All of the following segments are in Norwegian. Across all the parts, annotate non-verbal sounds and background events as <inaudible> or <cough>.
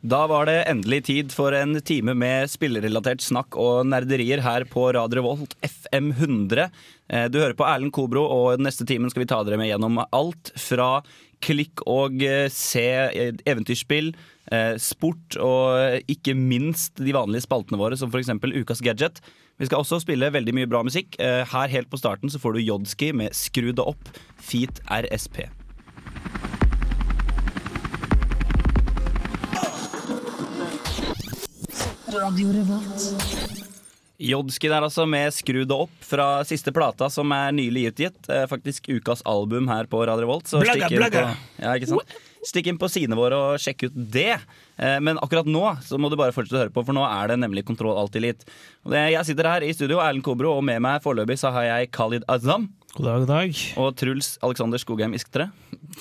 Da var det endelig tid for en time med spillerelatert snakk og nerderier her på Radio Revolt FM 100. Eh, Du hører på Erlend Kobro, og neste timen skal vi ta dere med gjennom alt fra klikk og eh, se eh, eventyrspill, sport og ikke minst de vanlige spaltene våre, som f.eks. Ukas gadget. Vi skal også spille veldig mye bra musikk. Her helt på starten så får du Jodski med Skru det opp, feat RSP. Jodski der altså med Skru det opp fra siste plata som er nylig utgitt. Eh, Faktisk ukas album her på Radio Revolt. Så Blagga, stikk inn, blagga. på, ja, ikke sant? stikk inn på sidene våre og sjekk ut det. Eh, Men akkurat nå så må du bare fortsette å høre på, for nå er det nemlig Kontroll Alt Elite. Jeg sitter her i studio, Erlend Kobro, og med meg foreløpig så har jeg Khalid Azam God dag, god dag. og Truls Alexander Skogheim Isktre.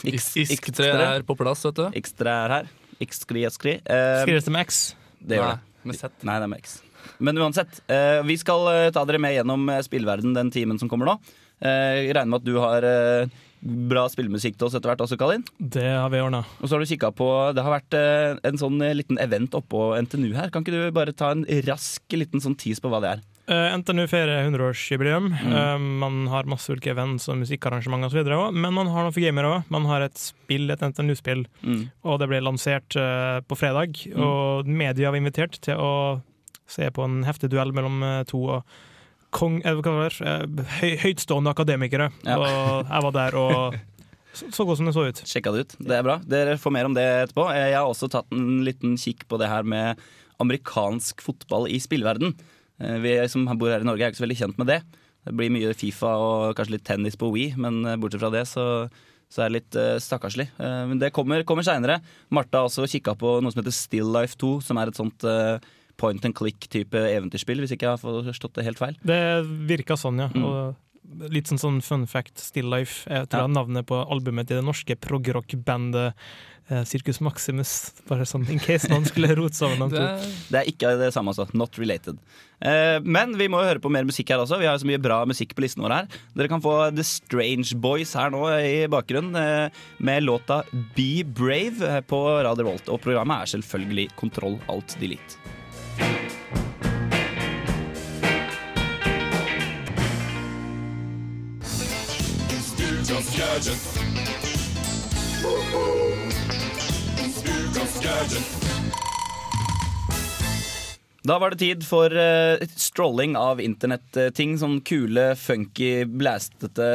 Is- Isktre er på plass, vet du. Isktre er her. Ikskri, skri. Eh, Skrives det med X? det gjør det. Med Z. Nei, det er med X. Men uansett, eh, vi skal eh, ta dere med gjennom eh, spillverden den timen som kommer nå. Eh, jeg regner med at du har bra spillmusikk til oss etter hvert også, Kalin. Det har vi ordna. Og så har du kikka på Det har vært en sånn liten event oppå NTNU her. Kan ikke du bare ta en rask liten sånn tease på hva det er? Uh, NTNU feirer 100-årsjubileum. Mm. Uh, man har masse ulike events og musikkarrangement osv. Men man har noe for gamere òg. Man har et spill, et NTNU-spill, Mm. og det ble lansert uh, på fredag. Og media var invitert til å se på en heftig duell mellom eh, to og kong, eh, eh, høy, høytstående akademikere. Ja. Og jeg var der og så, godt som det så ut. Sjekka det ut. Det er bra. Dere får mer om det etterpå. Eh, Jeg har også tatt en liten kikk på det her med amerikansk fotball i spillverden. Eh, Vi som bor her i Norge er ikke så veldig kjent med det. Det blir mye Fifa og kanskje litt tennis på Wii, men eh, bortsett fra det så, så er det litt uh, stakkarslig. Eh, men det kommer, kommer seinere. Martha har også kikka på noe som heter Still Life 2, som er et sånt eh, point and click-type eventyrspill, hvis ikke jeg har forstått det helt feil. Det virka sånn, ja. Mm. Og litt sånn, sånn fun fact, Still Life. Jeg tror Ja. navnet på albumet til det norske progrock-bandet eh, Circus Maximus. Bare sånn in case noen skulle rote sammen <laughs> de to. Det er ikke det samme, altså. Not related. Eh, men vi må jo høre på mer musikk her også. Vi har jo så mye bra musikk på listen vår her. Dere kan få The Strange Boys her nå i bakgrunnen eh, med låta Be Brave eh, på Radio Volt. Og programmet er selvfølgelig Kontroll Alt Delete. Da var det tid for eh, strolling av internetting. Sånn kule, funky, blæstete,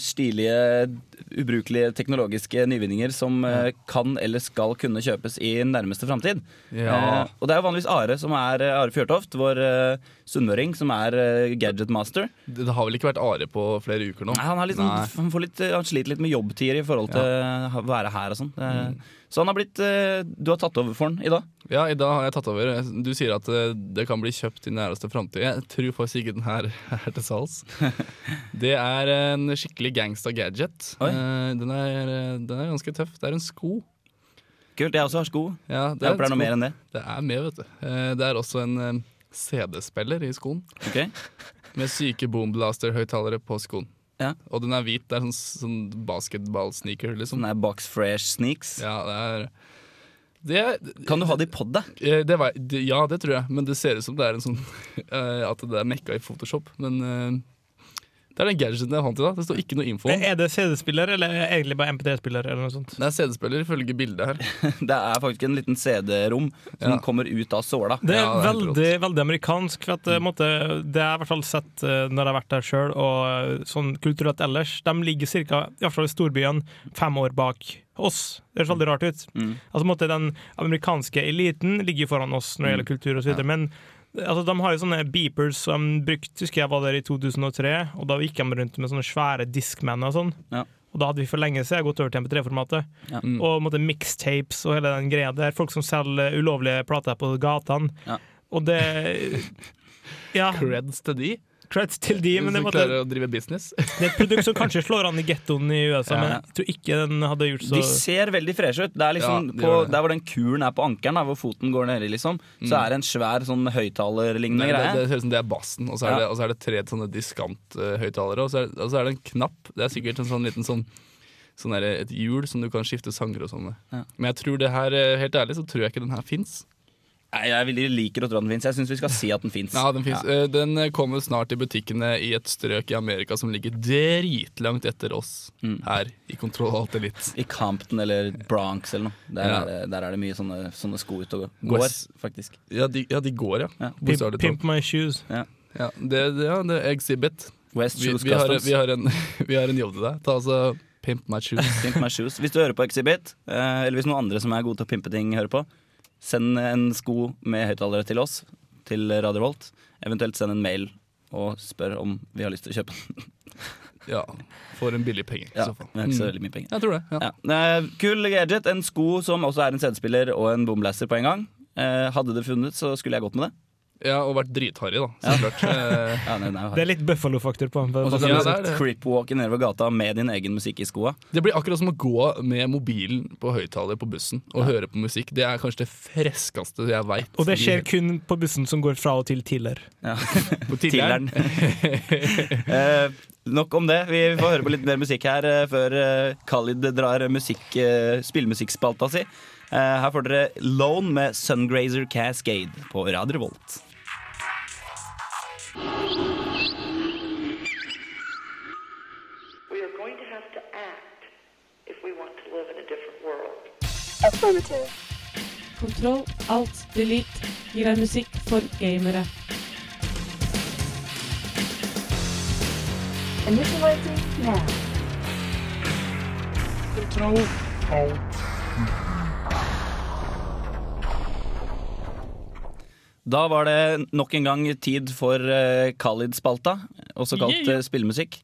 stilige, ubrukelige teknologiske nyvinninger som eh, kan eller skal kunne kjøpes i nærmeste framtid. ja. Eh, og det er jo vanligvis Are som er eh, Are Fjørtoft, vår eh, sunnmøring, som er eh, gadget master. det, det har vel ikke vært Are på flere uker nå? Nei, han, har litt, sånn- han, får litt, han sliter litt med jobbtider i forhold til å være her og sånn. Mm. Så han har blitt eh, Du har tatt over for han i dag. Ja, i dag har jeg tatt over. Du sier at eh, det kan bli kjøpt i nærmeste framtid. Jeg tror faktisk ikke den her <laughs> er til salgs. <laughs> Det er en skikkelig gangsta gadget. Eh, Den er, den er ganske tøff. Det er en sko. Kult. Jeg også har sko. Ja, Jeg håper det er noe mer enn det. Det er med, vet du. Eh, Det er også en eh, CD-spiller i skoen. Ok <laughs> Med syke boomblaster-høyttalere på skoen. Ja. Og den er hvit. Det er sånn, sånn basketball-sneaker, liksom. Den er box fresh sneaks. Ja, det er det, Kan du ha det i pod, da? Eh, Det det, ja, det tror jeg, men det ser ut som det er en sånn <laughs> eh, At det er mekka i Photoshop. Men eh, det er den gadgeten jeg fant i dag. Det står ikke noe info om. Er det CD-spiller, eller er det egentlig bare MP3-spiller? eller noe sånt? Det er CD-spiller ifølge bildet her. <laughs> Det er faktisk en liten CD-rom som Ja. kommer ut av såla. Det er Ja, det er helt veldig, veldig amerikansk. For at, eh, måte, det har jeg i hvert fall sett eh, når jeg har vært der sjøl, og eh, sånn kulturelt ellers. De ligger cirka, i hvert fall i storbyen fem år bak oss. Det høres veldig rart ut. Mm. Altså, måte, den amerikanske eliten ligger foran oss når det gjelder kultur osv. Men altså, de har jo sånne beepers som brukte Husker jeg var der i 2003, og da gikk de rundt med sånne svære diskmenn og sånn. Ja. Og da hadde vi for lenge siden gått over til MP3-formatet. Ja. Mm. Og måtte mixtapes og hele den greia der. Folk som selger ulovlige plater på gatene. Ja. Og det <laughs> Ja, Creds til de creds til de, men det, måtte, å drive business. det er et produkt som kanskje slår an i gettoen i USA, Ja. men jeg tror ikke den hadde gjort så De ser veldig freshe ut. Det er liksom Ja, de på, det. Der hvor den kulen er på ankelen, hvor foten går nedi, liksom, så er det en svær sånn høyttalerlignende Det, det, greie. det ser ut som det er bassen, og så er, Ja. det, og så er det tre sånne diskanthøyttalere, og, så er- og så er det en knapp. Det er sikkert en sånn liten sånn Sånn der, et hjul som du kan skifte sanger og sånn med. Ja. Men jeg tror det her, eh, helt ærlig, så tror jeg ikke den her fins. Jeg vil liker å tro at den fins. Jeg syns vi skal si at den fins. Ja, den, finnes. Eh, den kommer snart i butikkene i et strøk i Amerika som ligger dritlangt etter oss Mm. her i Kontroll Alt Elite. I Campton eller Bronx eller noe. Der, Ja. er, det- der er det mye sånne, sånne sko ute og går, går faktisk. Ja, de, ja, de går, ja. Ja. Pimp, pimp my shoes. Ja, det, det, ja, det er Exhibit. West Vi, Shoes vi, har, vi, har en, <laughs> vi har en jobb til deg. Ta altså Pimp my shoes. Pimp my shoes. Hvis du hører på Exhibit, eh, eller hvis noen andre som er gode til å pimpe ting, hører på, send en sko med høyttalere til oss, til Radio Volt. Eventuelt send en mail og spør om vi har lyst til å kjøpe den. <laughs> Ja, For en billig penge, i Ja, så fall. er ikke så Mm. veldig mye penger. Jeg tror det. ja. Ja. Eh, Kul gadget. En sko som også er en CD-spiller og en bomblaster på en gang. Eh, hadde det funnet, så skulle jeg gått med det. Ja, og vært dritharry, da. Så klart. Eh, <laughs> Ja, nei, nei, Det er litt Buffalo-faktor på den. og så Ja, er du det. creepwalke nedover gata med din egen musikk i skoa. Det blir akkurat som å gå med mobilen på høyttaler på bussen og høre på musikk. Det er kanskje det freskeste jeg veit. Og det skjer kun på bussen som går fra og til Tiller. Ja. <laughs> på Tilleren. <laughs> eh, nok om det. Vi får høre på litt mer musikk her eh, før eh, Khalid drar musikk, eh, spillmusikkspalta si. Eh, her får dere Lone med Sungrazer Cascade på Radio Revolt. We are going to have to act if we want to live in a different world. Kontroll, alt, delete gir deg musikk for gamere. Initializing now. Kontroll, Da var det nok en gang tid for uh, Khalid-spalta, også kalt Yeah. eh, spillemusikk.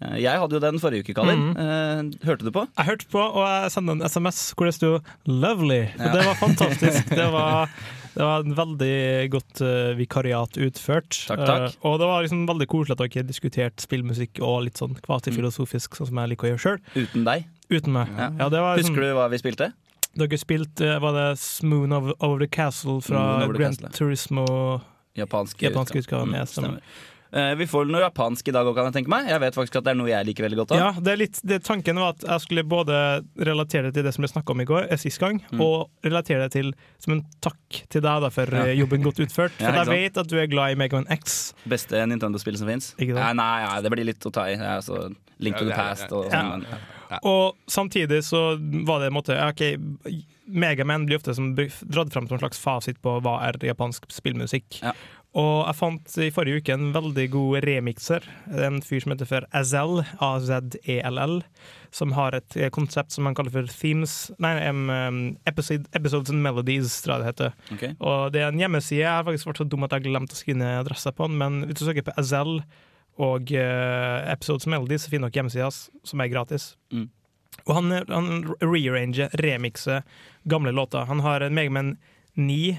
Eh, jeg hadde jo den forrige uke, Khalid. Mm. Eh, hørte du på? Jeg hørte på, og jeg sendte en SMS hvor det sto 'lovely'. Ja. Det var fantastisk. <laughs> Det var, det var en veldig godt eh, vikariat utført. Takk, takk. Eh, og det var liksom veldig koselig at dere diskuterte spillmusikk og litt sånn kvasifilosofisk, sånn som jeg liker å gjøre sjøl. Uten deg. Uten meg. Ja. Ja, det var liksom, Husker du hva vi spilte? Dere spilte Var det 'Smoon over, over the Castle' fra Grand. Turismo? Japansk, japanske utgave, Mm, ja, stemmer. Eh, vi får noe japansk i dag òg, kan jeg tenke meg. Jeg vet faktisk at det er noe jeg liker veldig godt av. Ja, det er litt, det, Tanken var at jeg skulle både relatere det til det som ble snakka om i går, eh, sist gang, Mm. og relatere det til som en takk til deg da, for Ja. eh, jobben godt utført. <laughs> Ja, for jeg vet at du er glad i Megaman X. Beste Nintendo-spill som fins. Nei, nei, nei, det blir litt å ta i. Altså Link to Ja, the Past og Ja. Og samtidig så var det en måte ja, ok, Megaman blir ofte som dratt fram som en slags fasit på hva er japansk spillmusikk. Ja. Og jeg fant i forrige uke en veldig god remixer. Er En fyr som heter for Azell, A-Z-E-L-L, som har et eh, konsept som han kaller for themes Nei, em, episode, Episodes and Melodies, tror jeg det heter. Okay. Og det er en hjemmeside. Jeg har faktisk vært så dum at jeg har glemt å skrive adressa på den, men hvis du søker på Azell og uh, Episodes Melody så finner dere hjemmesida hans, som er gratis. Mm. Og han, han rearranger, remixer gamle låter. Han har en Megaman 9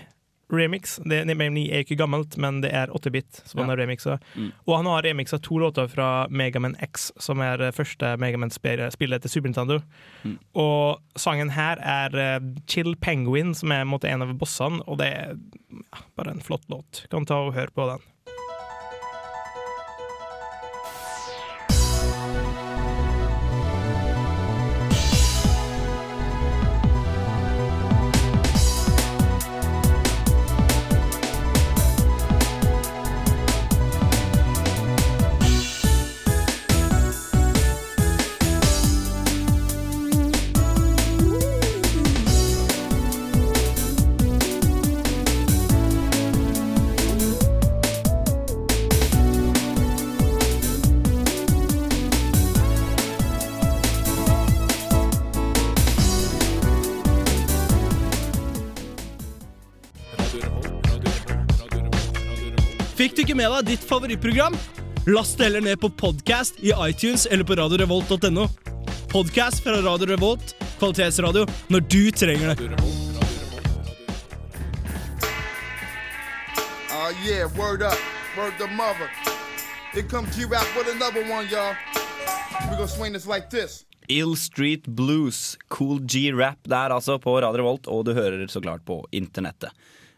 remix. Det, Megaman 9 er ikke gammelt, men det er 8-bit som han har remixa. Mm. Og han har remixa to låter fra Megaman X, som er det første Megaman-spillet til Super Nintendo. Mm. Og sangen her er eh, Chill Penguin, som er en måte en av bossene, og det er ja, bare en flott låt. Kan ta og høre på den. Fikk ikke med deg ditt favorittprogram? Last det heller ned på podcast i iTunes eller på radiorevolt.no. Podkast fra Radio Revolt, kvalitetsradio, når du trenger det. Uh, yeah, word up. Word the mother. It comes G-Rap with another one, y'all. We're gonna swing this like this. Ill Street Blues, Cool G-rap der altså, på Radio Revolt, og du hører så klart på internettet.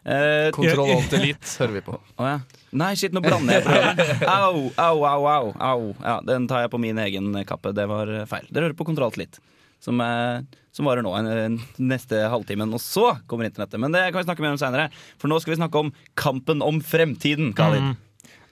Eh, Kontroll Alt Elite hører vi på. <laughs> Oh, ja. Nei, shit, nå blander jeg programmet. Au, au, au, au. au. Ja, den tar jeg på min egen kappe. Det var eh, feil. Dere hører på Kontroll litt. Som, eh, som varer nå en, en, neste halvtimen. Og så kommer internettet. Men det kan vi snakke mer om seinere. For nå skal vi snakke om kampen om fremtiden, Khalid. Mm.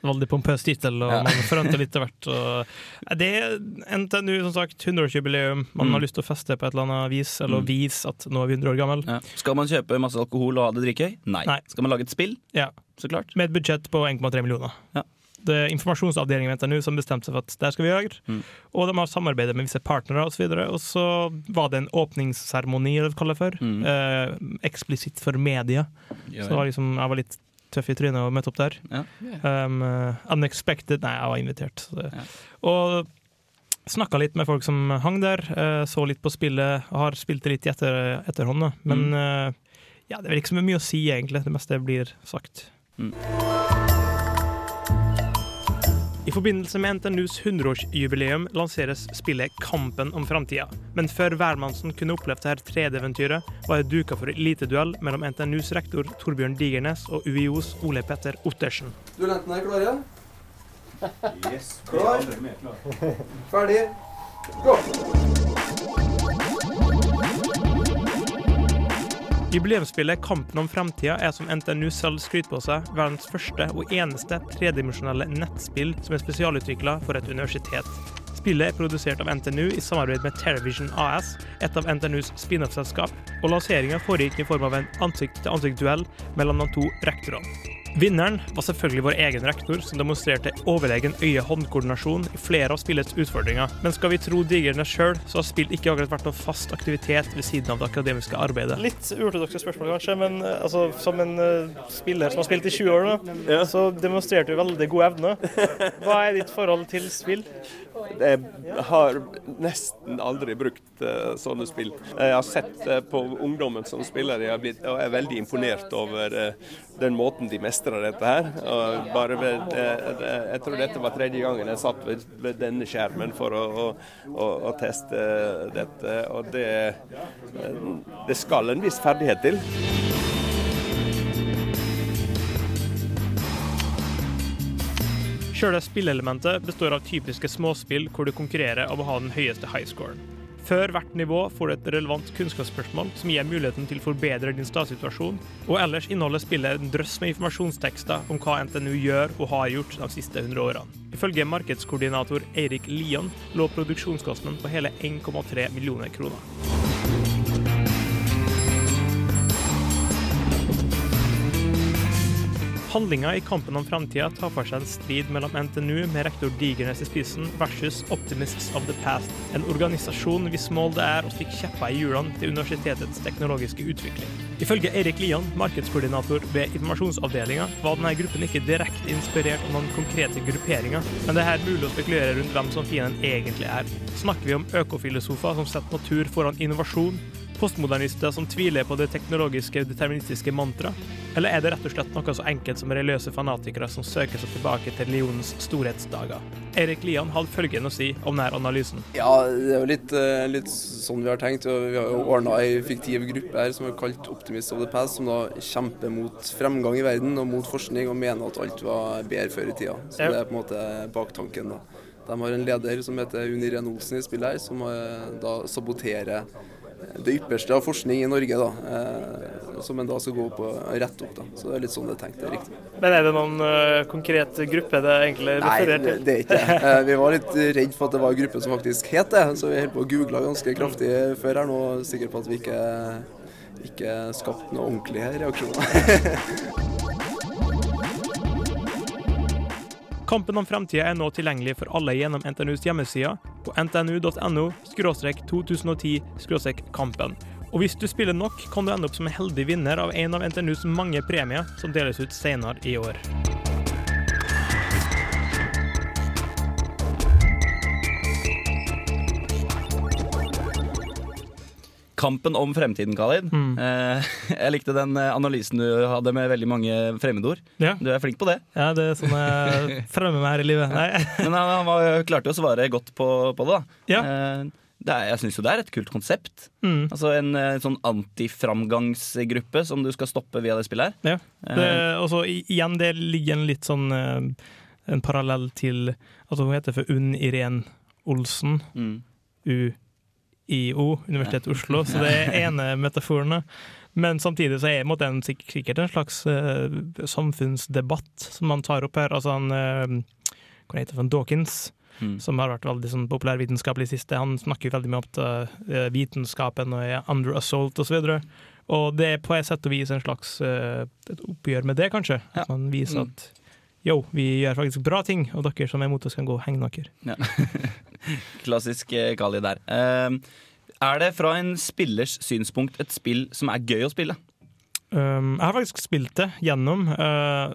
Veldig pompøs tittel, og Ja. man forventer litt av hvert. Og det er NTNU, som sagt, 100-årsjubileum. Man Mm. har lyst til å feste på et eller annet vis, eller Mm. vise at nå er vi 100 år gammel. Ja. Skal man kjøpe masse alkohol og ha det drikkøy? Nei. Nei. Skal man lage et spill? Ja. Så klart. Med et budsjett på 1,3 millioner. Ja. Det er informasjonsavdelingen ved NTNU som bestemte seg for at der skal vi gjøre. Mm. Og de har samarbeidet med visse partnere osv. Og, så og så var det en åpningsseremoni, eller hva det kalles for. Mm. Eh, eksplisitt for media. Så det var liksom, jeg var litt tøff i trynet og møtte opp der. Ja. Um, uh, unexpected Nei, jeg var invitert. Ja. Og snakka litt med folk som hang der. eh, så litt på spillet. Har spilt litt i etter, etterhånd, da. Men Mm. eh, ja, det er vel ikke så mye å si, egentlig. Det meste blir sagt. Mm. I forbindelse med NTNUs 100-årsjubileum lanseres spillet Kampen om framtida. Men før hvermannsen kunne oppleve dette 3D-eventyret, var det duka for eliteduell mellom NTNUs rektor Torbjørn Digernes og UiOs Ole Petter Ottersen. Duellentene er klare? Yes. Klar? Ferdig? Gå! Jubileumsspillet Kampen om framtida er som NTNU selv skryter på seg, verdens første og eneste tredimensjonale nettspill som er spesialutvikla for et universitet. Spillet er produsert av NTNU i samarbeid med Television AS, et av NTNUs spin-off-selskap, og lanseringa foregikk i form av en ansikt-til-ansikt-duell mellom de to rektorene. Vinneren var selvfølgelig vår egen rektor, som demonstrerte overlegen øye-hånd-koordinasjon i flere av spillets utfordringer. Men skal vi tro digerne sjøl, så har spill ikke akkurat vært noen fast aktivitet ved siden av det akademiske arbeidet. Litt uortodokse spørsmål, kanskje, men eh, altså, som en uh, spiller som har spilt i 20 år nå, så demonstrerte du veldig god evne. Hva er ditt forhold til spill? Jeg har nesten aldri brukt eh, sånne spill. Jeg har sett eh, på ungdommen som spiller, jeg blitt, og er veldig imponert over eh, den måten de mestrer dette her. Ved, jeg tror dette var tredje gangen jeg satt ved, ved denne skjermen for å, å, å, å teste dette. Og det, det skal en viss ferdighet til. Sjøle spillelementet består av typiske småspill hvor du konkurrerer om å ha den høyeste highscoren. Før hvert nivå får du et relevant kunnskapsspørsmål som gir muligheten til å forbedre din stadssituasjon, og ellers inneholder spillet en drøss med informasjonstekster om hva NTNU gjør og har gjort de siste 100 årene. Ifølge markedskoordinator Eirik Lian lå produksjonskostnaden på hele 1,3 millioner kroner. Handlinga i Kampen om framtida tar for seg en strid mellom NTNU med rektor Digernes i spissen versus Optimists of the Past, en organisasjon hvis mål det er å stikke kjepper i hjulene til universitetets teknologiske utvikling. Ifølge Erik Lian, markedskoordinator ved informasjonsavdelinga, var denne gruppen ikke direkte inspirert av noen konkrete grupperinger, men det er her mulig å spekulere rundt hvem som fienden egentlig er. Snakker vi om økofilosofer som setter natur foran innovasjon, postmodernister som tviler på det teknologiske deterministiske mantraet, eller er det rett og slett noe så enkelt som religiøse fanatikere som søker seg tilbake til religionens storhetsdager? Erik Lian hadde følgende å si om denne analysen. Ja, det er jo litt, eh, litt sånn vi har tenkt. Vi har jo ordna ei fiktiv gruppe her som er kalt Optimist of the Past, som da kjemper mot fremgang i verden og mot forskning og mener at alt var bedre før i tida. Så det er på en måte baktanken. da. De har en leder som heter Uniren Olsen i spillet her, som eh, da saboterer det ypperste av forskning i Norge, da, eh, som en da skal gå opp og rette opp. da. Så det er litt sånn det er tenkt, det er riktig. Men er det noen uh, konkret gruppe det egentlig refererer til? Nei, det er ikke det. Eh, Vi var litt redd for at det var en gruppe som faktisk het det, så vi holdt på å google ganske kraftig før her nå, sikker på at vi ikke, ikke skapte noen ordentlige reaksjoner. <laughs> Kampen om fremtida er nå tilgjengelig for alle gjennom NTNUs hjemmesider på ntnu.no 2010 kampen. Og hvis du spiller nok, kan du ende opp som en heldig vinner av en av NTNUs mange premier som deles ut senere i år. Kampen om fremtiden, Khalid. Mm. Eh, jeg likte den eh, analysen du hadde med veldig mange fremmedord. Ja. Du er flink på det. Ja, det er sånn jeg fremmer meg her i livet. Nei. <laughs> Men han, han var, klarte å svare godt på, på det. da. Ja. Eh, det er, jeg syns jo det er et kult konsept. Mm. Altså En en sånn antiframgangsgruppe som du skal stoppe via det spillet her. Ja. Det, og så igjen, det ligger en litt sånn En parallell til Altså, hun heter for Unn Irén Olsen. Mm. UiO, Universitetet i Oslo. Så det er ene metaforen. Men samtidig så er det en sikkert en slags uh, samfunnsdebatt som man tar opp her. Altså han uh, Hva heter han? Dawkins. Mm. Som har vært veldig sånn populærvitenskapelig i siste. Han snakker jo veldig mye om uh, vitenskapen og er under assault osv. Og, så og det er på et sett og vis en slags et oppgjør med det, kanskje. At man viser Mm. at yo, vi gjør faktisk bra ting, og dere som er imot oss, kan gå og henge dere. Ja. <laughs> Klassisk Kali der. Eh, er det fra en spillers synspunkt et spill som er gøy å spille? Um, jeg har faktisk spilt det gjennom. Uh,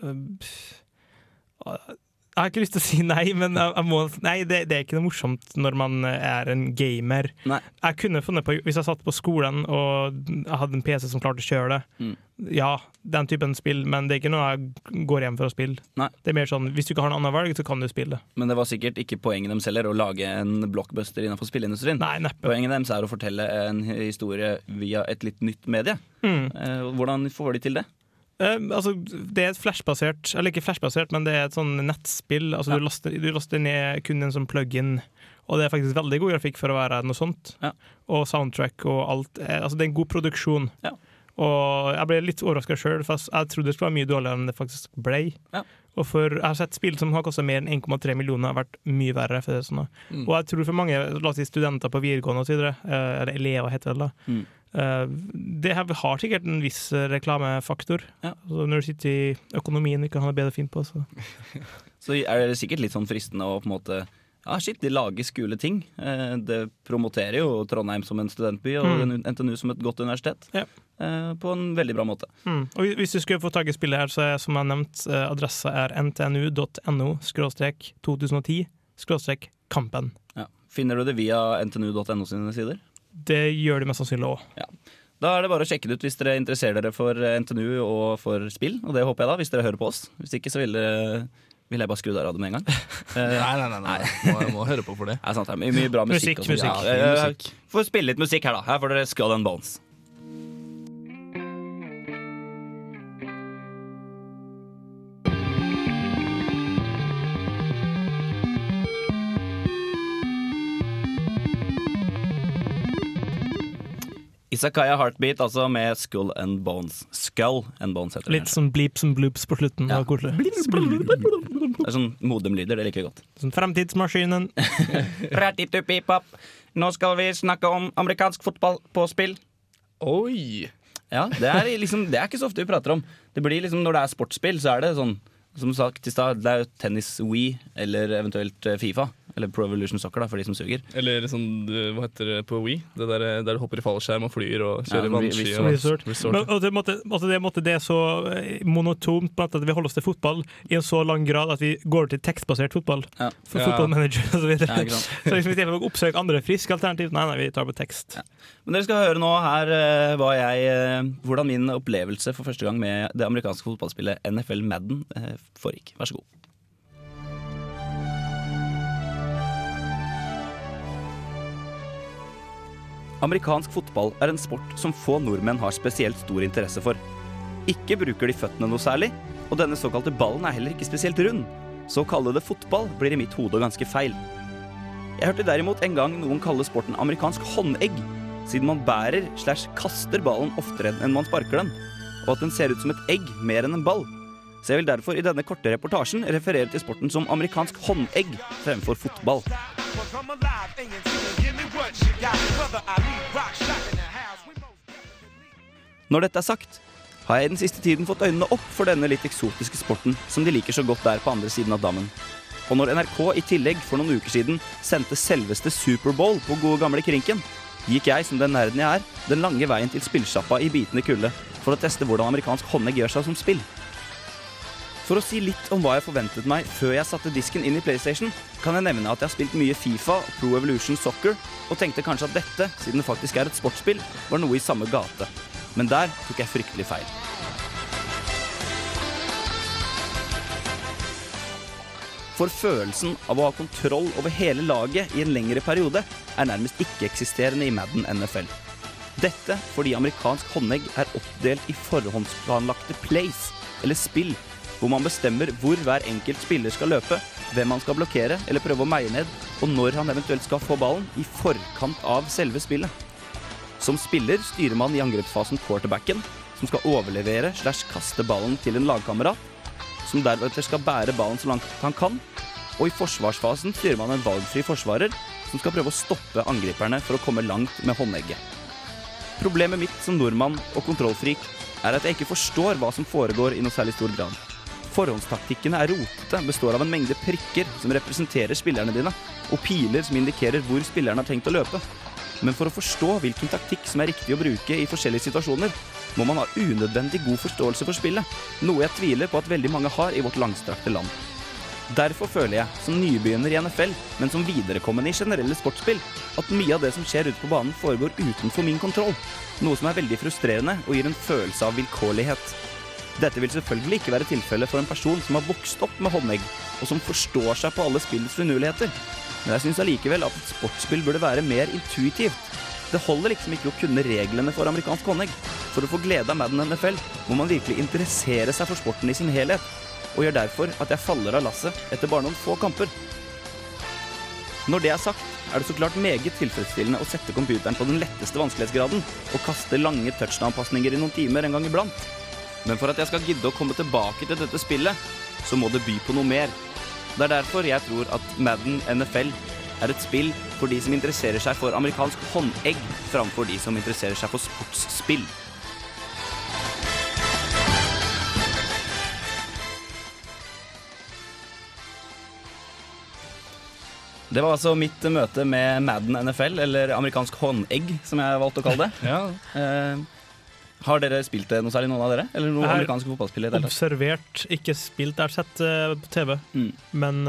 jeg har ikke lyst til å si nei, men jeg, jeg må, nei, det, det er ikke noe morsomt når man er en gamer. Nei. Jeg kunne funnet på, Hvis jeg satt på skolen og jeg hadde en PC som klarte å kjøre det, Mm. ja, den typen spill, men det er ikke noe jeg går hjem for å spille. Nei. Det er mer sånn, Hvis du ikke har noe annet valg, så kan du spille det. Men det var sikkert ikke poenget deres heller å lage en blockbuster innenfor spilleindustrien. Nei, neppe. Poenget deres er å fortelle en historie via et litt nytt medie. Mm. Eh, hvordan får de til det? Eh, altså, det er et flashbasert Eller ikke flashbasert, men det er et sånn nettspill. Altså, Ja. du, laster, du laster ned kun en sånn plug-in, og det er faktisk veldig god grafikk for å være noe sånt. Ja. Og soundtrack og alt. Eh, Altså, det er en god produksjon. Ja. Og jeg ble litt overraska sjøl, for jeg trodde det skulle være mye dårligere enn det faktisk ble. Ja. Og for, Jeg har sett spill som har kosta mer enn 1,3 millioner, har vært mye verre. For det, er sånn. Mm. Og jeg tror for mange la oss si, studenter på videregående og så videre, eh, eller elever heter det da, Mm. Eh, det har har sikkert en viss eh, reklamefaktor. Ja. Altså, når du sitter i økonomien og ikke har noe bedre fint på, så <laughs> Så er det sikkert litt sånn fristende å på en måte Ja, shit, de lager skule ting. Eh, Det promoterer jo Trondheim som en studentby og Mm. NTNU som et godt universitet. Ja. På en veldig bra måte. mm. Og Hvis du skulle få tak i spillet her, så er som jeg har nevnt, adressa er ntnu.no skråstrek 2010 skråstrek kampen. Ja. Finner du det via ntnu.no sine sider? Det gjør de mest sannsynlig òg. Da er det bare å sjekke det ut hvis dere interesserer dere for eh, NTNU og for spill. Og det håper jeg da, hvis dere hører på oss. Hvis ikke så vil, dere, vil jeg bare skru av radioen med en gang. <laughs> Eh, Nei, nei, nei, nei. Må, jeg må høre på for det. Det er sant, det er mye, mye bra musikk. Musikk, sånn. musikk. Ja, eh, eh, Musikk. Får spille litt musikk her, da. Her får dere Skull and Bones. Isakaya Heartbeat, altså med Skull and Bones. Skull and Bones heter det. Litt sånn bleeps and bloops på slutten. Ja. Det er sånn modemlyder, det liker jeg godt. Sånn Fremtidsmaskinen. <laughs> Ratitupipap. Nå skal vi snakke om amerikansk fotball på spill. Oi! Ja, det er, liksom, det er ikke så ofte vi prater om. Det blir liksom, Når det er sportsspill, så er det sånn Som sagt i stad, det er jo tennis Wii eller eventuelt eh, Fifa. Eller Pro Evolution Soccer, da, for de som suger. Eller sånn, hva heter det på Wii? Det der, eh, der du hopper i fallskjerm og flyr og kjører Ja, vannski. og- Resort. resort. Men, og det, måtte, altså det, måtte, det er så eh, monotont på at vi holder oss til fotball i en så lang grad at vi går til tekstbasert fotball. Ja. For Ja. fotballmanager og så videre. Ja, <laughs> så liksom, i stedet for å oppsøke andre friske alternativ, nei, nei, vi tar på tekst. Men dere skal høre nå her eh, jeg, eh, hvordan min opplevelse for første gang med det amerikanske fotballspillet NFL Madden eh, foregikk. Vær så god. Amerikansk fotball er en sport som få nordmenn har spesielt stor interesse for. Ikke bruker de føttene noe særlig, og denne såkalte ballen er heller ikke spesielt rund. Så å kalle det fotball blir i mitt hode ganske feil. Jeg hørte derimot en gang noen kalle sporten amerikansk håndegg, siden man bærer slash kaster ballen oftere enn man sparker den, og at den ser ut som et egg mer enn en ball. Så jeg vil derfor i denne korte reportasjen referere til sporten som amerikansk håndegg fremfor fotball. Når dette er sagt, har jeg den siste tiden fått øynene opp for denne litt eksotiske sporten som de liker så godt der på andre siden av dammen. Og når NRK i tillegg for noen uker siden sendte selveste Superbowl på gode gamle Krinken, gikk jeg som den nerden jeg er, den lange veien til spillsjappa i bitende kulde for å teste hvordan amerikansk håndegg gjør seg som spill. For å si litt om hva jeg forventet meg før jeg satte disken inn i PlayStation, kan jeg nevne at jeg har spilt mye Fifa og Pro Evolution Soccer, og tenkte kanskje at dette, siden det faktisk er et sportsspill, var noe i samme gate. Men der tok jeg fryktelig feil. For følelsen av å ha kontroll over hele laget i en lengre periode er nærmest ikke-eksisterende i Madden NFL. Dette fordi amerikansk håndegg er oppdelt i forhåndsplanlagte plays, eller spill, hvor man bestemmer hvor hver enkelt spiller skal løpe, hvem han skal blokkere eller prøve å meie ned, og når han eventuelt skal få ballen i forkant av selve spillet. Som spiller styrer man i angrepsfasen quarterbacken, som skal overlevere slash kaste ballen til en lagkamerat, som deretter skal bære ballen så langt han kan, og i forsvarsfasen styrer man en valgfri forsvarer, som skal prøve å stoppe angriperne for å komme langt med håndegget. Problemet mitt som nordmann og kontrollfrik er at jeg ikke forstår hva som foregår i noe særlig stor grad. Forhåndstaktikkene er rotete, består av en mengde prikker som representerer spillerne dine, og piler som indikerer hvor spilleren har tenkt å løpe. Men for å forstå hvilken taktikk som er riktig å bruke i forskjellige situasjoner, må man ha unødvendig god forståelse for spillet, noe jeg tviler på at veldig mange har i vårt langstrakte land. Derfor føler jeg, som nybegynner i NFL, men som viderekommende i generelle sportsspill, at mye av det som skjer ute på banen, foregår utenfor min kontroll. Noe som er veldig frustrerende og gir en følelse av vilkårlighet. Dette vil selvfølgelig ikke være tilfellet for en person som har vokst opp med håndegg, og som forstår seg på alle spillets finurligheter. Men jeg syns allikevel at et sportsspill burde være mer intuitivt. Det holder liksom ikke å kunne reglene for amerikansk håndegg. For å få glede av Madden NFL må man virkelig interessere seg for sporten i sin helhet, og gjør derfor at jeg faller av lasset etter bare noen få kamper. Når det er sagt, er det så klart meget tilfredsstillende å sette computeren på den letteste vanskelighetsgraden og kaste lange touchdown-pasninger i noen timer en gang iblant. Men for at jeg skal gidde å komme tilbake til dette spillet, så må det by på noe mer. Det er derfor jeg tror at Madden NFL er et spill for de som interesserer seg for amerikansk håndegg, framfor de som interesserer seg for sportsspill. Det var altså mitt møte med Madden NFL, eller amerikansk håndegg, som jeg valgte å kalle det. <laughs> Eh, har dere spilt det noe særlig, noen av dere? Eller noen amerikanske fotballspillere? Observert, ikke spilt. Jeg har sett uh, på TV. Mm. Men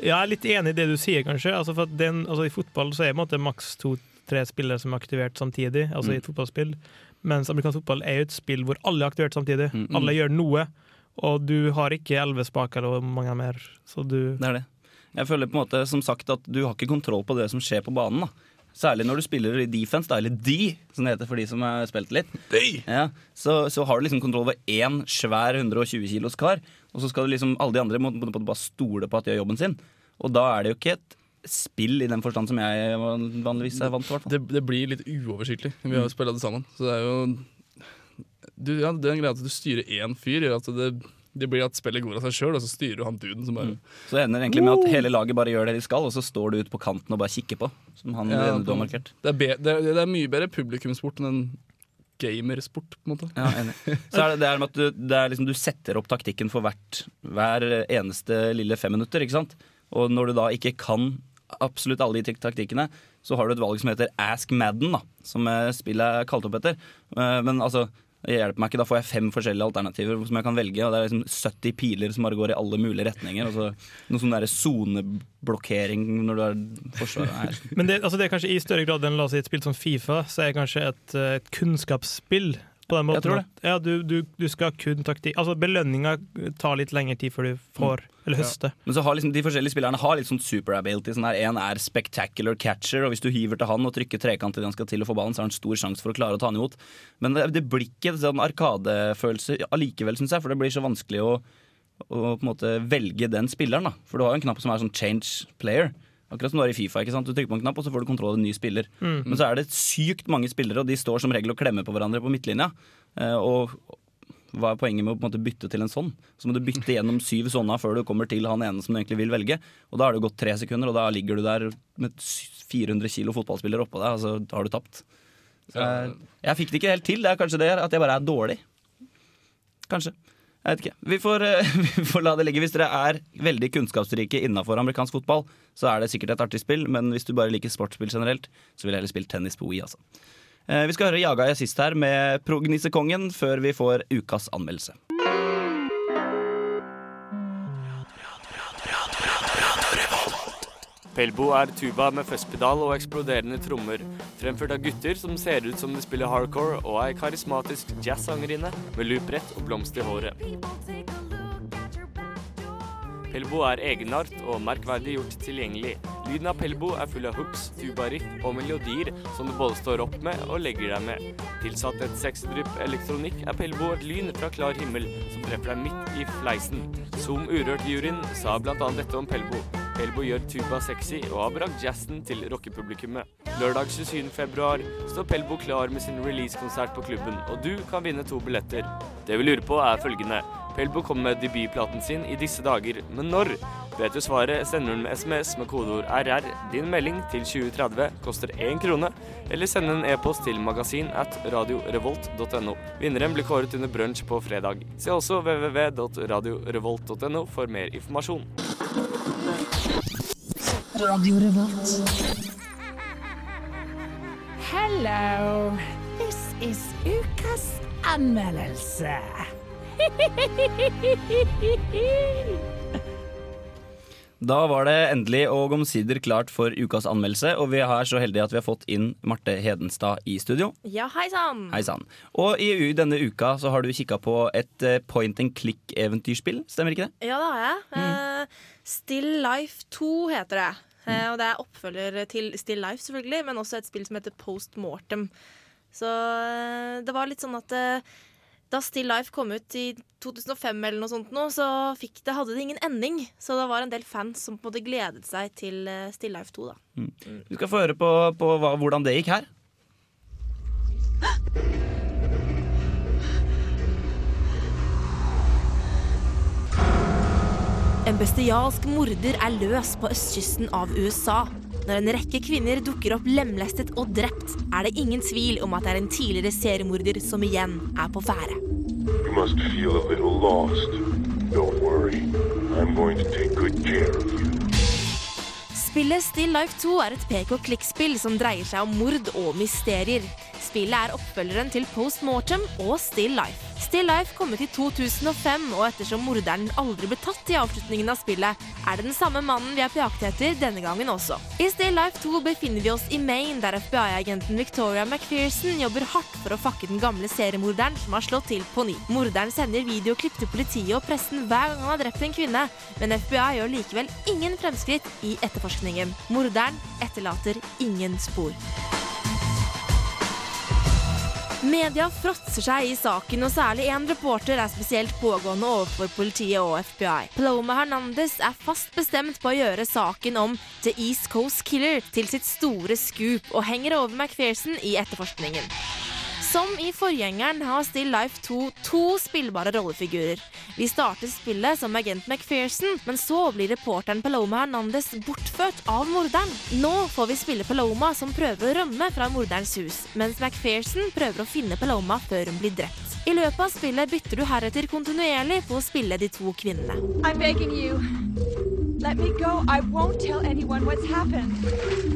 eh, jeg er litt enig i det du sier, kanskje. Altså, for den, altså, I fotball så er det maks to-tre spillere som er aktivert samtidig. Altså i Mm. et fotballspill. Mens amerikansk fotball er jo et spill hvor alle er aktivert samtidig. Mm. Alle gjør noe. Og du har ikke elleve spaker og mange mer. Så du Det er det. Jeg føler på en måte som sagt at du har ikke kontroll på det som skjer på banen. da. Særlig når du spiller i defense, da, eller D, som det heter for de som har spilt litt. Ja, så, så har du liksom kontroll over én svær 120 kilos kar, og så skal du liksom alle de andre må, må, må bare stole på at de gjør jobben sin. Og da er det jo ikke et spill i den forstand som jeg vanligvis er vant til. i hvert fall. Det, det blir litt uoversiktlig. Vi har jo spilt det sammen. Så det er jo du, ja, Den greia at du styrer én fyr, gjør at det, det blir at spillet går av seg sjøl, og så styrer du han duden som bare Så det ender egentlig med at hele laget bare gjør det de skal, og så står du ute på kanten og bare kikker på. Som han Ja, du har markert. Det er, be, det, er, det er mye bedre publikumssport enn en gamersport, på en måte. Ja, enig. Så er det det er med at du, det liksom, du setter opp taktikken for hvert, hver eneste lille femminutter. ikke sant? Og når du da ikke kan absolutt alle de taktikkene, så har du et valg som heter Ask Madden, da, som eh, spillet er kalt opp etter. Eh, Men altså, hjelper meg ikke. Da får jeg fem forskjellige alternativer som jeg kan velge. Og det er liksom 70 piler som bare går i alle mulige retninger. Og noe sånn soneblokkering når du er forsvaret. her. <laughs> Men det, altså det er kanskje i større grad enn la oss si, et spill som Fifa, så er det kanskje et, eh, et kunnskapsspill. På den måten tror det. Ja, du, du, du skal kun taktikk Altså Belønninga tar litt lengre tid før du får, eller høster. Men så har liksom de forskjellige spillerne har litt sånn super ability. Sånn her, en er spectacular catcher, og hvis du hiver til han og trykker trekant til han skal til å få ballen, så har han stor sjanse for å klare å ta han imot. Men det, det blir ikke sånn arkadefølelse allikevel, syns jeg, for det blir så vanskelig å, å på en måte velge den spilleren. da For du har jo en knapp som er sånn change player. Akkurat som du har i Fifa. ikke sant? Du trykker på en knapp, og så får du kontroll over en ny spiller. Mm. Men så er det sykt mange spillere, og de står som regel og klemmer på hverandre på midtlinja. Eh, og hva er poenget med å på en måte bytte til en sånn? Så må du bytte gjennom syv sånne før du kommer til han ene som du egentlig vil velge. Og da har det gått tre sekunder, og da ligger du der med 400 kilo fotballspillere oppå deg, og så har du tapt. Så jeg, jeg fikk det ikke helt til. Det er kanskje det at jeg bare er dårlig. Kanskje. Jeg vet ikke. Vi får, eh, <laughs> vi får, la det ligge. Hvis dere er veldig kunnskapsrike innafor amerikansk fotball, så er det sikkert et artig spill, men hvis du bare liker sportsspill generelt, så vil jeg heller spille tennis på OI, altså. Eh, vi skal høre Jaga i assist her med Prognisekongen før vi får ukas anmeldelse. Pelbo er tuba med festpedal og eksploderende trommer fremført av gutter som ser ut som de spiller hardcore, og ei karismatisk jazzsangerinne med loopbrett og blomst i håret. Pelbo er egenart og merkverdig gjort tilgjengelig. Lyden av Pelbo er full av hooks, tubariff og melodier som du både står opp med og legger deg med. Tilsatt et sexdrypp elektronikk er Pelbo et lyn fra klar himmel som treffer deg midt i fleisen. Zoom Urørt-juryen sa annet dette om Pelbo. Pelbo gjør tuba sexy og har brakt jazzen til rockepublikummet. Lørdag 27. februar står Pelbo klar med sin releasekonsert på klubben, og du kan vinne to billetter. Det vi lurer på er følgende. Pelbo kommer med debutplaten sin i disse dager, men når? Vet du svaret, sender du med SMS med kodeord RR. Din melding til 2030 koster én krone, eller send en e-post til magasin at radiorevolt.no. Vinneren blir kåret under brunsj på fredag. Se også www.radiorevolt.no for mer informasjon. Radio Revolt. Hello. This is ukas anmeldelse. <laughs> Da var det endelig og omsider klart for ukas anmeldelse, og vi er så heldige at vi har fått inn Marte Hedenstad i studio. Ja, hei sann. Hei sann. Og i denne uka så har du kikka på et eh, point and click-eventyrspill, stemmer ikke det? Ja, det har jeg. Eh, Still Life 2 heter det. Eh, og det er oppfølger til Still Life, selvfølgelig, men også et spill som heter Post Mortem. Så det var litt sånn at da Still Life kom ut i 2005, eller noe sånt nå, så fikk det, hadde det ingen ending. Så det var en del fans som på en måte gledet seg til eh, Still Life 2. da. Mm. Du skal få høre på, på hva, hvordan det gikk her. En bestialsk morder er løs på østkysten av USA. Når en rekke kvinner dukker opp lemlestet og drept, er det ingen tvil om at det er en tidligere seriemorder som igjen er på ferde. Spillet Still Life 2 er et pek og klikk-spill som dreier seg om mord og mysterier. Spillet er oppfølgeren til Post Mortem og Still Life. Still Life kom ut i 2005, og ettersom morderen aldri ble tatt i avslutningen av spillet, er det den samme mannen vi er på jakt etter denne gangen også. I Still Life 2 befinner vi oss i Maine, der FBI-agenten Victoria McPherson jobber hardt for å fakke den gamle seriemorderen som har slått til på ny. Morderen sender videoklipp til politiet og pressen hver gang han har drept en kvinne, men FBI gjør likevel ingen fremskritt i etterforskningen. Morderen etterlater ingen spor. Media fråtser seg i saken, og særlig én reporter er spesielt pågående overfor politiet og FBI. Paloma Hernandez er fast bestemt på å gjøre saken om The East Coast Killer til sitt store scoop, og henger over McPherson i etterforskningen. Som i forgjengeren har Still Life 2 to spillbare rollefigurer. Vi starter spillet som agent McPherson, men så blir reporteren Paloma Hernandez bortført av morderen. Nå får vi spille Paloma som prøver å rømme fra morderens hus, mens McPherson prøver å finne Paloma før hun blir drept. I løpet av spillet bytter du heretter kontinuerlig på å spille de to kvinnene. I'm begging you. Let me go. I won't tell anyone what's happened.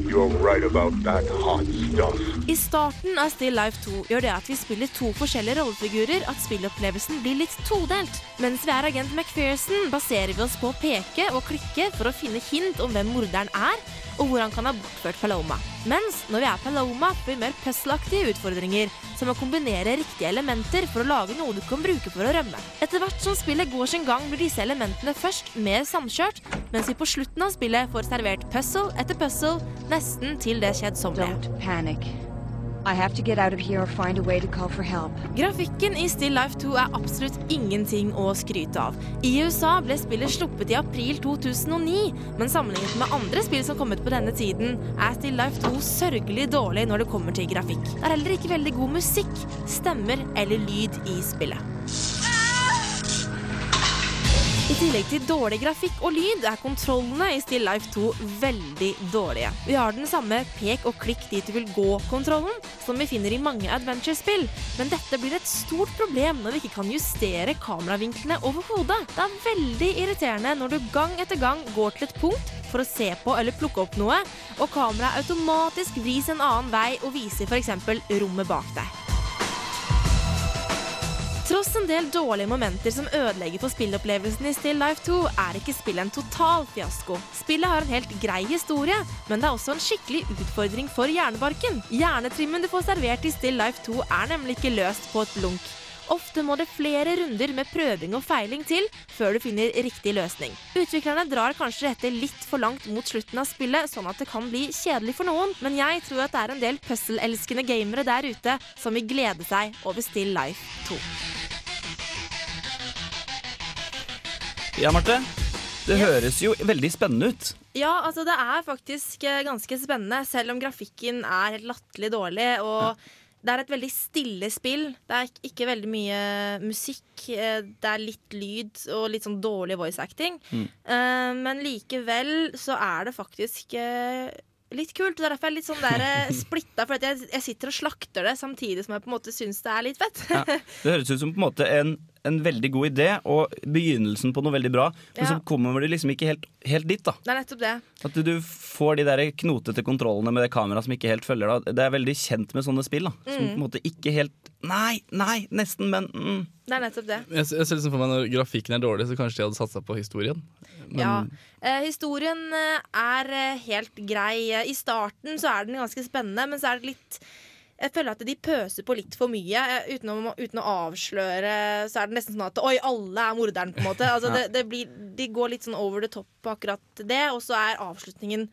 You're right about that hot stuff. I starten av Still Life 2 gjør det at vi spiller to forskjellige rollefigurer at spillopplevelsen blir litt todelt. Mens vi er agent McPherson, baserer vi oss på å peke og klikke for å finne hint om hvem morderen er, og hvor han kan ha bortført Paloma. Mens når vi er Paloma, får vi mer puzzle-aktige utfordringer, som å kombinere riktige elementer for å lage noe du kan bruke for å rømme. Etter hvert som spillet går sin gang, blir disse elementene først mer samkjørt, mens vi på slutten av spillet får servert puzzle etter puzzle, nesten til det kjedsommelige. Grafikken i Still Life 2 er absolutt ingenting å skryte av. I USA ble spillet sluppet i april 2009, men sammenlignet med andre spill som kom ut på denne tiden, er Still Life 2 sørgelig dårlig når det kommer til grafikk. Det er heller ikke veldig god musikk, stemmer eller lyd i spillet. I tillegg til dårlig grafikk og lyd er kontrollene i Still Life 2 veldig dårlige. Vi har den samme pek og klikk dit du vil gå-kontrollen som vi finner i mange adventure-spill, men dette blir et stort problem når vi ikke kan justere kameravinklene overhodet. Det er veldig irriterende når du gang etter gang går til et punkt for å se på eller plukke opp noe, og kameraet automatisk vris en annen vei og viser f.eks. rommet bak deg. Tross en del dårlige momenter som ødelegger for spillopplevelsen i Still Life 2, er ikke spillet en total fiasko. Spillet har en helt grei historie, men det er også en skikkelig utfordring for hjernebarken. Hjernetrimmen du får servert i Still Life 2 er nemlig ikke løst på et blunk. Ofte må det flere runder med prøving og feiling til før du finner riktig løsning. Utviklerne drar kanskje dette litt for langt mot slutten av spillet, sånn at det kan bli kjedelig for noen, men jeg tror at det er en del puzzle-elskende gamere der ute som vil glede seg over Still Life 2. Ja, Marte. Det høres jo veldig spennende ut. Ja, altså det er faktisk eh, ganske spennende, selv om grafikken er helt latterlig dårlig. Og det er et veldig stille spill. Det er ikke- veldig mye musikk. eh, Det er litt lyd og litt sånn dårlig voice acting. Mm. Eh, Men likevel så er det faktisk eh, litt kult. Er derfor jeg er litt sånn der eh, <laughs> splitta, for jeg, jeg sitter og slakter det samtidig som jeg på en måte syns det er litt fett. Ja. Det høres ut som på en måte en, en veldig god idé og begynnelsen på noe veldig bra, men Ja. så kommer du liksom ikke helt, helt dit. da Det er nettopp det. At du, du får de der knotete kontrollene med det kameraet som ikke helt følger deg. Det er veldig kjent med sånne spill. da Som Mm. på en måte ikke helt Nei, nei, nesten, men mm. Det er nettopp det. Jeg, jeg ser liksom for meg Når grafikken er dårlig, så kanskje de hadde satsa på historien. Men Ja. Eh, historien eh, er eh, helt grei. Eh, I starten så er den ganske spennende, men så er det litt jeg føler at de pøser på litt for mye. eh, Uten å, uten å avsløre så er det nesten sånn at oi, alle er morderen, på en måte. Altså, Ja. det, det blir, de går litt sånn over the top på akkurat det, og så er avslutningen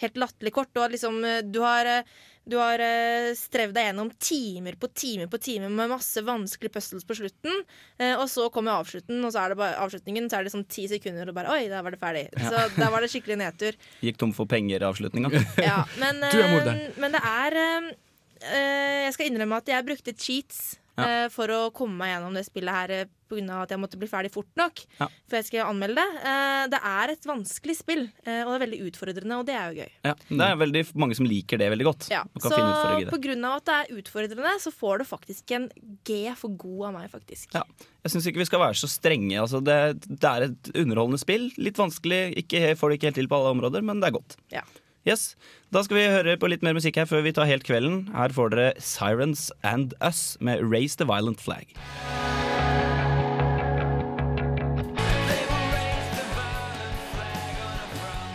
helt latterlig kort. Og liksom, eh, du har, eh, du har eh, strevd deg gjennom timer på timer på timer med masse vanskelige puzzles på slutten, eh, og så kommer avslutten, og så er det bare, avslutningen, så er det sånn ti sekunder, og bare oi, der var det ferdig. Ja. Så der var det skikkelig nedtur. Gikk tom for penger-avslutninga. Ja, men, <laughs> Du er eh, morderen. men det er eh, eh, Jeg skal innrømme at jeg brukte cheats Ja. eh, for å komme meg gjennom det spillet her pga. på grunn av at jeg måtte bli ferdig fort nok Ja. før jeg skulle anmelde det. Eh, det er et vanskelig spill, eh, og det er veldig utfordrende, og det er jo gøy. Ja, det er veldig mange som liker det veldig godt. Ja, Og kan så av at det er utfordrende, så får du faktisk en G for god av meg, faktisk. Ja. Jeg syns ikke vi skal være så strenge. Altså, det, det er et underholdende spill. Litt vanskelig. Ikke, får det ikke helt til på alle områder, men det er godt. Ja. Yes. Da skal vi høre på litt mer musikk her før vi tar helt kvelden. Her får dere Sirens and Us med Raise the Violent Flag.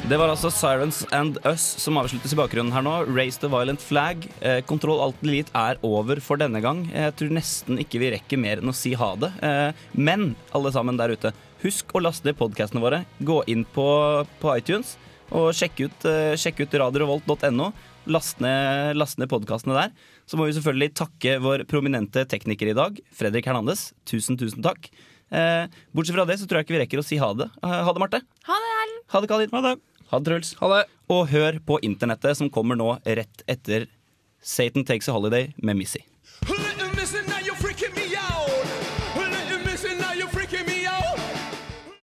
Det var altså Sirens and Us som avsluttes i bakgrunnen her nå. Raise the Violent Flag. Eh, Kontroll Alt elite er over for denne gang. Jeg tror nesten ikke vi rekker mer enn å si ha det. Eh, men alle sammen der ute, husk å laste podkastene våre. Gå inn på, på iTunes og sjekk ut, eh, sjekk ut radiorevolt.no. Last ned, last ned podkastene der. Så må vi selvfølgelig takke vår prominente tekniker i dag, Fredrik Hernandez. Tusen, tusen takk. Eh, bortsett fra det så tror jeg ikke vi rekker å si ha det. Ha det, Marte. Ha det, Erlend. Ha det, Kalin. Ha det. Ha det, Truls. Og hør på internettet, som kommer nå rett etter Satan Takes a Holiday med Missy.